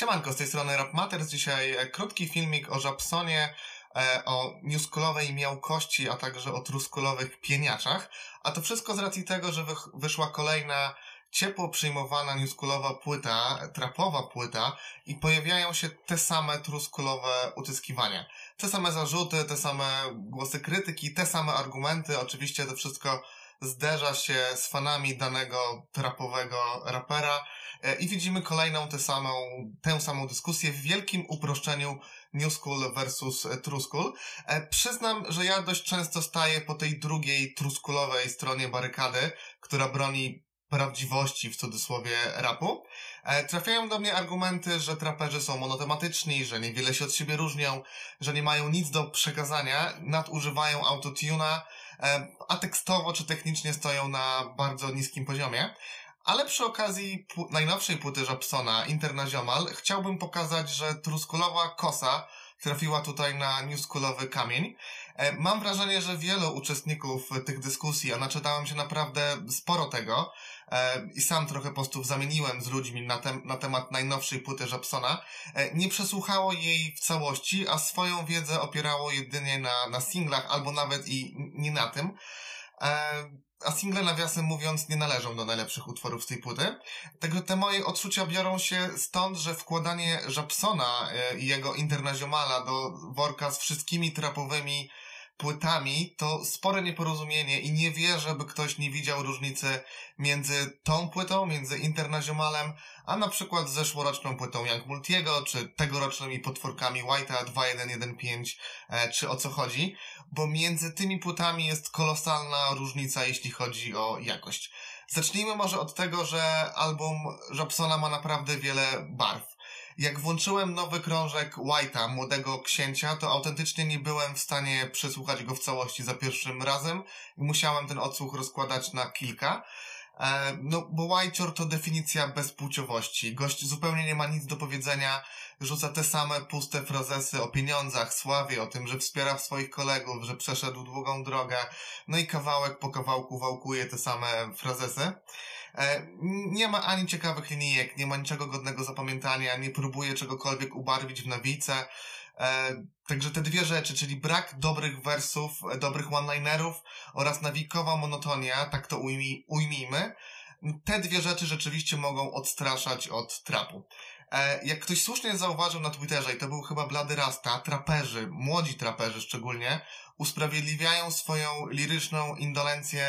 Siemanko, z tej strony Rap Matters. Dzisiaj e, krótki filmik o Żabsonie, e, o newskulowej miałkości, a także o truskulowych pieniaczach. A to wszystko z racji tego, że wyszła kolejna ciepło przyjmowana newskulowa płyta, trapowa płyta i pojawiają się te same truskulowe utyskiwania. Te same zarzuty, te same głosy krytyki, te same argumenty. Oczywiście to wszystko zderza się z fanami danego trapowego rapera i widzimy kolejną tę samą, tę samą dyskusję w wielkim uproszczeniu New School versus True School. E, przyznam, że ja dość często staję po tej drugiej truskulowej stronie barykady, która broni prawdziwości w cudzysłowie rapu. E, trafiają do mnie argumenty, że traperzy są monotematyczni, że niewiele się od siebie różnią, że nie mają nic do przekazania, nadużywają autotuna, e, a tekstowo czy technicznie stoją na bardzo niskim poziomie. Ale przy okazji najnowszej płyty Jobsona, Internaziomal, chciałbym pokazać, że truskulowa kosa trafiła tutaj na newskulowy kamień. E, mam wrażenie, że wielu uczestników tych dyskusji, a naczytałem się naprawdę sporo tego, e, i sam trochę postów zamieniłem z ludźmi na, tem na temat najnowszej płyty Jobsona, e, nie przesłuchało jej w całości, a swoją wiedzę opierało jedynie na, na singlach, albo nawet i nie na tym. A single, nawiasem mówiąc, nie należą do najlepszych utworów z tej płyty. Tego te moje odczucia biorą się stąd, że wkładanie Jobsona i jego Internaziomala do worka z wszystkimi trapowymi płytami, to spore nieporozumienie i nie wierzę, by ktoś nie widział różnicy między tą płytą, między Internaziomalem, a na przykład zeszłoroczną płytą Young Multiego, czy tegorocznymi potworkami White'a 2115, e, czy o co chodzi, bo między tymi płytami jest kolosalna różnica, jeśli chodzi o jakość. Zacznijmy może od tego, że album Jobsona ma naprawdę wiele barw. Jak włączyłem nowy krążek White'a, młodego księcia, to autentycznie nie byłem w stanie przesłuchać go w całości za pierwszym razem i musiałem ten odsłuch rozkładać na kilka. E, no, bo Whitecior to definicja bezpłciowości. Gość zupełnie nie ma nic do powiedzenia, rzuca te same puste frazesy o pieniądzach, sławie, o tym, że wspiera swoich kolegów, że przeszedł długą drogę, no i kawałek po kawałku wałkuje te same frazesy. E, nie ma ani ciekawych linijek, nie ma niczego godnego zapamiętania, nie próbuje czegokolwiek ubarwić w nawice. E, także te dwie rzeczy, czyli brak dobrych wersów, dobrych one-linerów oraz nawikowa monotonia, tak to ujmij, ujmijmy, te dwie rzeczy rzeczywiście mogą odstraszać od trapu. E, jak ktoś słusznie zauważył na Twitterze, i to był chyba Blady Rasta, traperzy, młodzi traperzy szczególnie, usprawiedliwiają swoją liryczną indolencję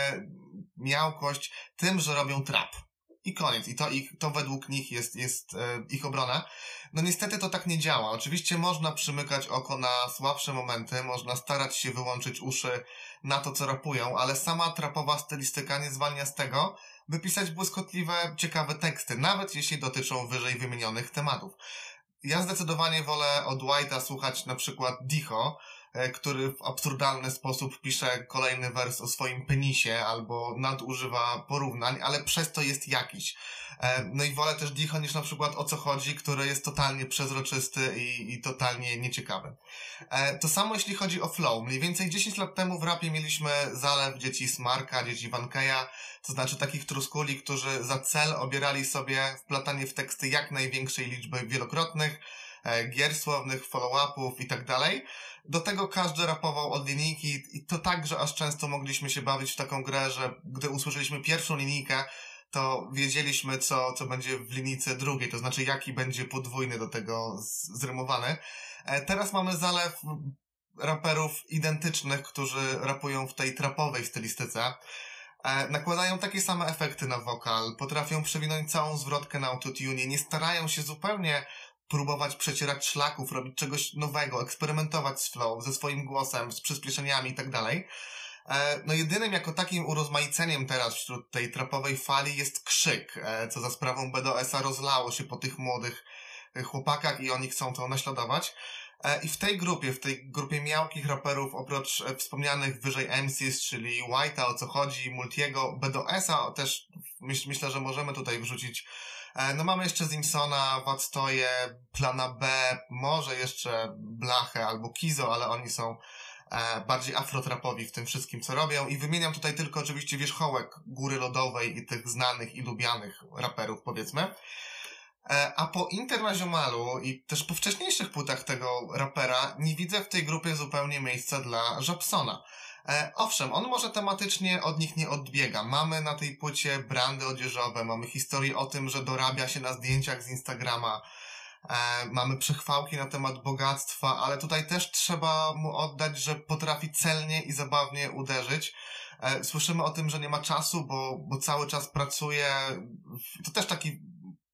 miałkość tym, że robią trap. I koniec. I to, ich, to według nich jest, jest e, ich obrona. No niestety to tak nie działa. Oczywiście można przymykać oko na słabsze momenty, można starać się wyłączyć uszy na to, co rapują, ale sama trapowa stylistyka nie zwalnia z tego, by pisać błyskotliwe, ciekawe teksty, nawet jeśli dotyczą wyżej wymienionych tematów. Ja zdecydowanie wolę od White'a słuchać na przykład Dicho, który w absurdalny sposób pisze kolejny wers o swoim penisie albo nadużywa porównań, ale przez to jest jakiś. E, no i wolę też Dicho niż na przykład o co chodzi, który jest totalnie przezroczysty i, i totalnie nieciekawy. E, to samo jeśli chodzi o flow. Mniej więcej 10 lat temu w rapie mieliśmy zalew dzieci Smarka, dzieci Vankeya, to znaczy takich truskuli, którzy za cel obierali sobie wplatanie w teksty jak największej liczby wielokrotnych, gier słownych, follow-upów i tak dalej. Do tego każdy rapował od linijki i to tak, że aż często mogliśmy się bawić w taką grę, że gdy usłyszeliśmy pierwszą linijkę, to wiedzieliśmy, co, co będzie w linijce drugiej, to znaczy jaki będzie podwójny do tego zrymowany. E, teraz mamy zalew raperów identycznych, którzy rapują w tej trapowej stylistyce. E, nakładają takie same efekty na wokal, potrafią przewinąć całą zwrotkę na autotune, nie starają się zupełnie próbować przecierać szlaków, robić czegoś nowego, eksperymentować z flow, ze swoim głosem, z przyspieszeniami i tak dalej. E, no jedynym jako takim urozmaiceniem teraz wśród tej trapowej fali jest krzyk, e, co za sprawą BDS-a rozlało się po tych młodych e, chłopakach i oni chcą to naśladować. I w tej grupie, w tej grupie miałkich raperów, oprócz wspomnianych wyżej MCs, czyli White'a, o co chodzi, Multiego, BDS-a też myśl, myślę, że możemy tutaj wrzucić no mamy jeszcze Zimsona, Watstoje, Plana B, może jeszcze Blachę albo Kizo, ale oni są e, bardziej afrotrapowi w tym wszystkim, co robią. I wymieniam tutaj tylko oczywiście wierzchołek góry lodowej i tych znanych i lubianych raperów, powiedzmy. E, a po Internaziomalu i też po wcześniejszych płytach tego rapera nie widzę w tej grupie zupełnie miejsca dla Jobsona. E, owszem, on może tematycznie od nich nie odbiega. Mamy na tej płycie brandy odzieżowe, mamy historię o tym, że dorabia się na zdjęciach z Instagrama, e, mamy przechwałki na temat bogactwa, ale tutaj też trzeba mu oddać, że potrafi celnie i zabawnie uderzyć. E, słyszymy o tym, że nie ma czasu, bo, bo cały czas pracuje. To też taki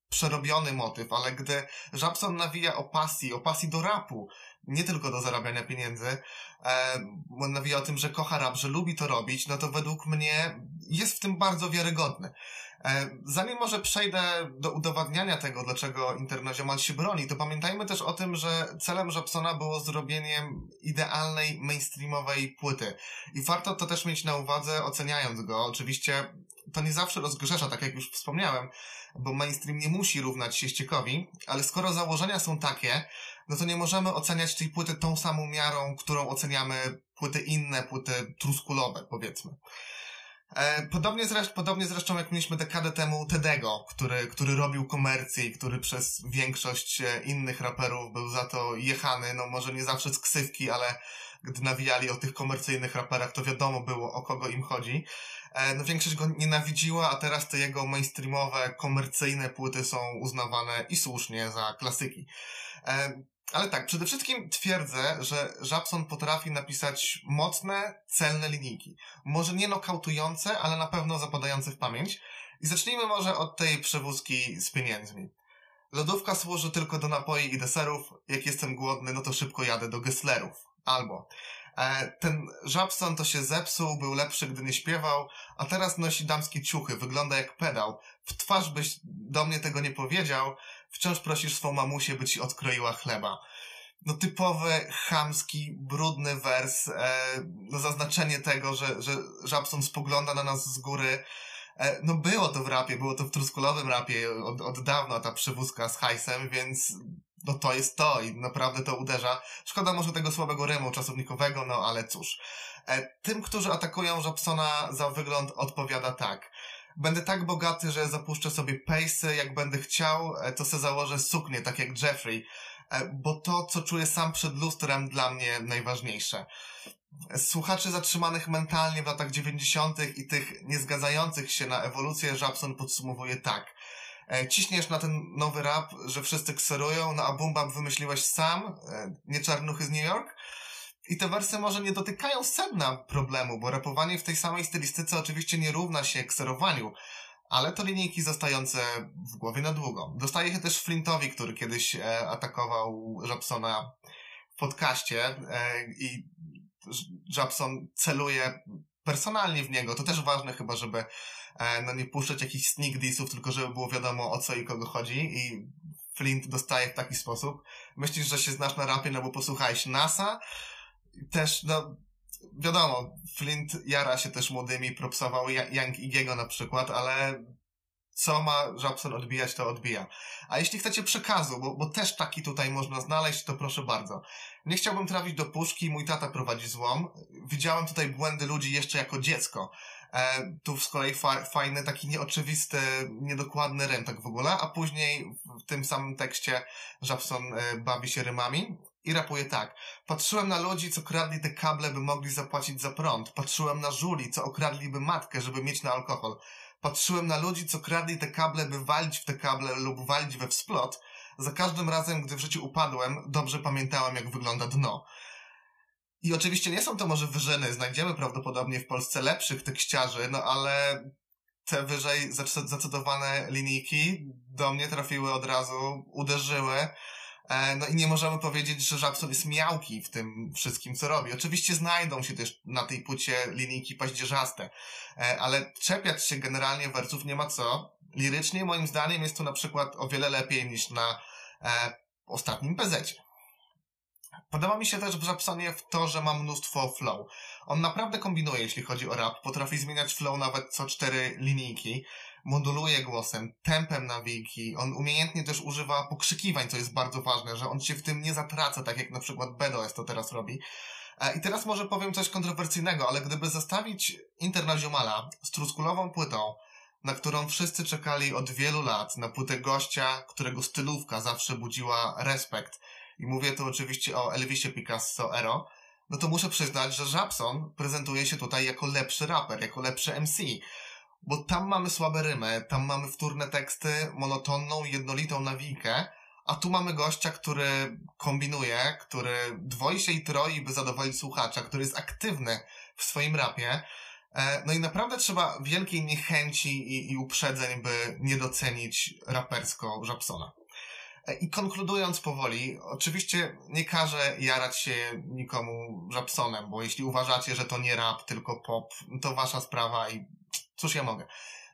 przerobiony motyw, ale gdy Żabson nawija o pasji, o pasji do rapu, nie tylko do zarabiania pieniędzy, e, nawija o tym, że kocha rap, że lubi to robić, no to według mnie jest w tym bardzo wiarygodny. E, zanim może przejdę do udowadniania tego, dlaczego Internaziomal się broni, to pamiętajmy też o tym, że celem Jobsona było zrobienie idealnej mainstreamowej płyty. I warto to też mieć na uwadze, oceniając go. Oczywiście to nie zawsze rozgrzesza, tak jak już wspomniałem, bo mainstream nie musi równać się ściekowi, ale skoro założenia są takie, no to nie możemy oceniać tej płyty tą samą miarą, którą oceniamy płyty inne, płyty truskulowe, powiedzmy. E, podobnie zresztą, podobnie zresztą jak mieliśmy dekadę temu Tedego, który, który robił komercję i który przez większość e, innych raperów był za to jechany, no może nie zawsze z ksywki, ale gdy nawijali o tych komercyjnych raperach, to wiadomo było o kogo im chodzi. E, no większość go nienawidziła, a teraz te jego mainstreamowe, komercyjne płyty są uznawane i słusznie za klasyki. Ale tak, przede wszystkim twierdzę, że Żabson potrafi napisać mocne, celne linijki. Może nie nokautujące, ale na pewno zapadające w pamięć. I zacznijmy może od tej przewózki z pieniędzmi. Lodówka służy tylko do napoi i deserów. Jak jestem głodny, no to szybko jadę do Gesslerów. Albo e, ten Żabson to się zepsuł, był lepszy, gdy nie śpiewał, a teraz nosi damskie ciuchy, wygląda jak pedał. W twarz byś do mnie tego nie powiedział, wciąż prosisz swą mamusię, by ci odkroiła chleba. No typowy, chamski, brudny wers, e, no zaznaczenie tego, że, że Żabson spogląda na nas z góry. E, no było to w rapie, było to w truskulowym rapie od, od dawna ta przewózka z hajsem, więc no to jest to i naprawdę to uderza. Szkoda może tego słabego rymu czasownikowego, no ale cóż. E, tym, którzy atakują Jobsona za wygląd odpowiada tak. Będę tak bogaty, że zapuszczę sobie pejsy, jak będę chciał, e, to se założę suknię, tak jak Jeffrey, e, bo to, co czuję sam przed lustrem, dla mnie najważniejsze. Słuchaczy zatrzymanych mentalnie w latach 90. i tych niezgadzających się na ewolucję Żabson podsumowuje tak. E, ciśniesz na ten nowy rap, że wszyscy kserują, no a Bumbam wymyśliłeś sam, nie czarnuchy z New York? I te wersy może nie dotykają sedna problemu, bo rapowanie w tej samej stylistyce oczywiście nie równa się kserowaniu, ale to linijki zostające w głowie na długo. Dostaje się też Flintowi, który kiedyś e, atakował Jobsona w podcaście e, i Jobson celuje personalnie w niego. To też ważne chyba, żeby e, no nie puszczać jakichś sneak dissów, tylko żeby było wiadomo o co i kogo chodzi i Flint dostaje w taki sposób. Myślisz, że się znasz na rapie, no bo posłuchałeś NASA, też, no, wiadomo, Flint jara się też młodymi, propsował Young Igiego na przykład, ale co ma Jobson odbijać, to odbija. A jeśli chcecie przekazu, bo, bo też taki tutaj można znaleźć, to proszę bardzo. Nie chciałbym trafić do puszki, mój tata prowadzi złom. Widziałem tutaj błędy ludzi jeszcze jako dziecko. E, tu z kolei fa fajny, taki nieoczywisty, niedokładny rym tak w ogóle, a później w tym samym tekście Jobson e, bawi się rymami i rapuje tak. Patrzyłem na ludzi, co kradli te kable, by mogli zapłacić za prąd. Patrzyłem na żuli, co okradliby matkę, żeby mieć na alkohol. Patrzyłem na ludzi, co kradli te kable, by walić w te kable lub walić we wsplot. Za każdym razem, gdy w życiu upadłem, dobrze pamiętałem, jak wygląda dno. I oczywiście nie są to może wyżyny, znajdziemy prawdopodobnie w Polsce lepszych tekściarzy, no ale te wyżej zacytowane linijki do mnie trafiły od razu, uderzyły no i nie możemy powiedzieć, że Żabson jest miałki w tym wszystkim, co robi. Oczywiście znajdą się też na tej płycie linijki paździerzaste, e, ale czepiać się generalnie wersów nie ma co. Lirycznie moim zdaniem jest to na przykład o wiele lepiej niż na e, ostatnim pezecie. Podoba mi się też w Żabsonie w to, że ma mnóstwo flow. On naprawdę kombinuje, jeśli chodzi o rap. Potrafi zmieniać flow nawet co cztery linijki moduluje głosem, tempem nawiki, on umiejętnie też używa pokrzykiwań, co jest bardzo ważne, że on się w tym nie zatraca, tak jak na przykład BDOS to teraz robi. E, I teraz może powiem coś kontrowersyjnego, ale gdyby zestawić Internaziomala z truskulową płytą, na którą wszyscy czekali od wielu lat, na płytę gościa, którego stylówka zawsze budziła respekt. I mówię tu oczywiście o Elvisie Picasso Ero. No to muszę przyznać, że Żabson prezentuje się tutaj jako lepszy raper, jako lepszy MC. Bo tam mamy słabe rymy, tam mamy wtórne teksty, monotonną, jednolitą nawijkę, a tu mamy gościa, który kombinuje, który dwoi się i troi, by zadowolić słuchacza, który jest aktywny w swoim rapie. E, no i naprawdę trzeba wielkiej niechęci i, i uprzedzeń, by nie docenić rapersko Żabsona. E, I konkludując powoli, oczywiście nie każę jarać się nikomu Żabsonem, bo jeśli uważacie, że to nie rap, tylko pop, to wasza sprawa i cóż ja mogę.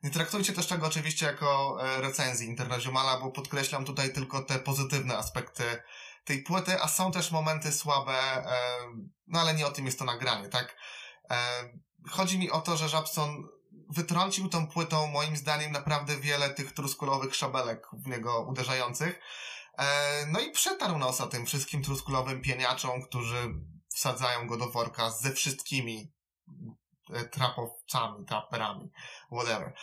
Nie traktujcie też tego oczywiście jako e, recenzji Internazionala, bo podkreślam tutaj tylko te pozytywne aspekty tej płyty, a są też momenty słabe, no ale nie o tym jest to nagranie, tak? chodzi mi o to, że Żabson wytrącił tą płytą moim zdaniem naprawdę wiele tych truskulowych szabelek w niego uderzających. E, no i przetarł nosa tym wszystkim truskulowym pieniaczom, którzy wsadzają go do worka ze wszystkimi e, trapowcami, traperami, whatever.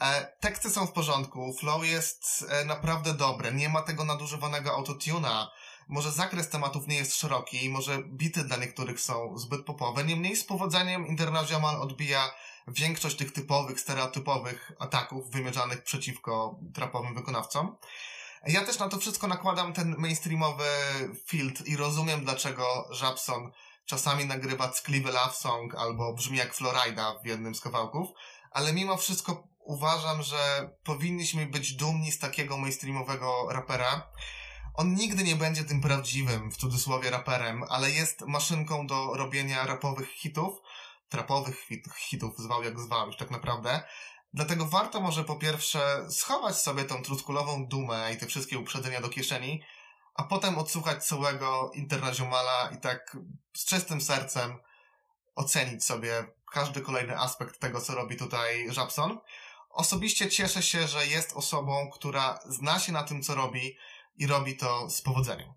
E, teksty są w porządku, flow jest naprawdę dobre, nie ma tego nadużywanego autotuna, może zakres tematów nie jest szeroki, może bity dla niektórych są zbyt popowe, niemniej z powodzeniem International odbija większość tych typowych, stereotypowych ataków wymierzanych przeciwko trapowym wykonawcom. Ja też na to wszystko nakładam ten mainstreamowy filtr i rozumiem, dlaczego Żabson czasami nagrywa ckliwy love song albo brzmi jak Florida w jednym z kawałków, ale mimo wszystko uważam, że powinniśmy być dumni z takiego mainstreamowego rapera, on nigdy nie będzie tym prawdziwym, w cudzysłowie, raperem, ale jest maszynką do robienia rapowych hitów, trapowych hitów, zwał jak zwał, już tak naprawdę. Dlatego warto może po pierwsze schować sobie tą truskulową dumę i te wszystkie uprzedzenia do kieszeni, a potem odsłuchać całego Internaziomala i tak z czystym sercem ocenić sobie każdy kolejny aspekt tego, co robi tutaj Żabson. Osobiście cieszę się, że jest osobą, która zna się na tym, co robi, i robi to z powodzeniem.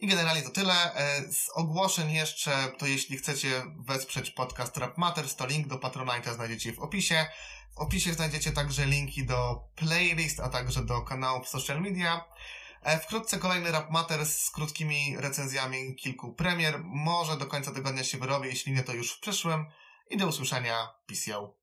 I generalnie to tyle. E, z ogłoszeń jeszcze, to jeśli chcecie wesprzeć podcast Rap Matters, to link do Patronite'a znajdziecie w opisie. W opisie znajdziecie także linki do playlist, a także do kanałów social media. E, wkrótce kolejny Rap Matters z krótkimi recenzjami kilku premier. Może do końca tygodnia się wyrobi, jeśli nie to już w przyszłym. I do usłyszenia. Peace out.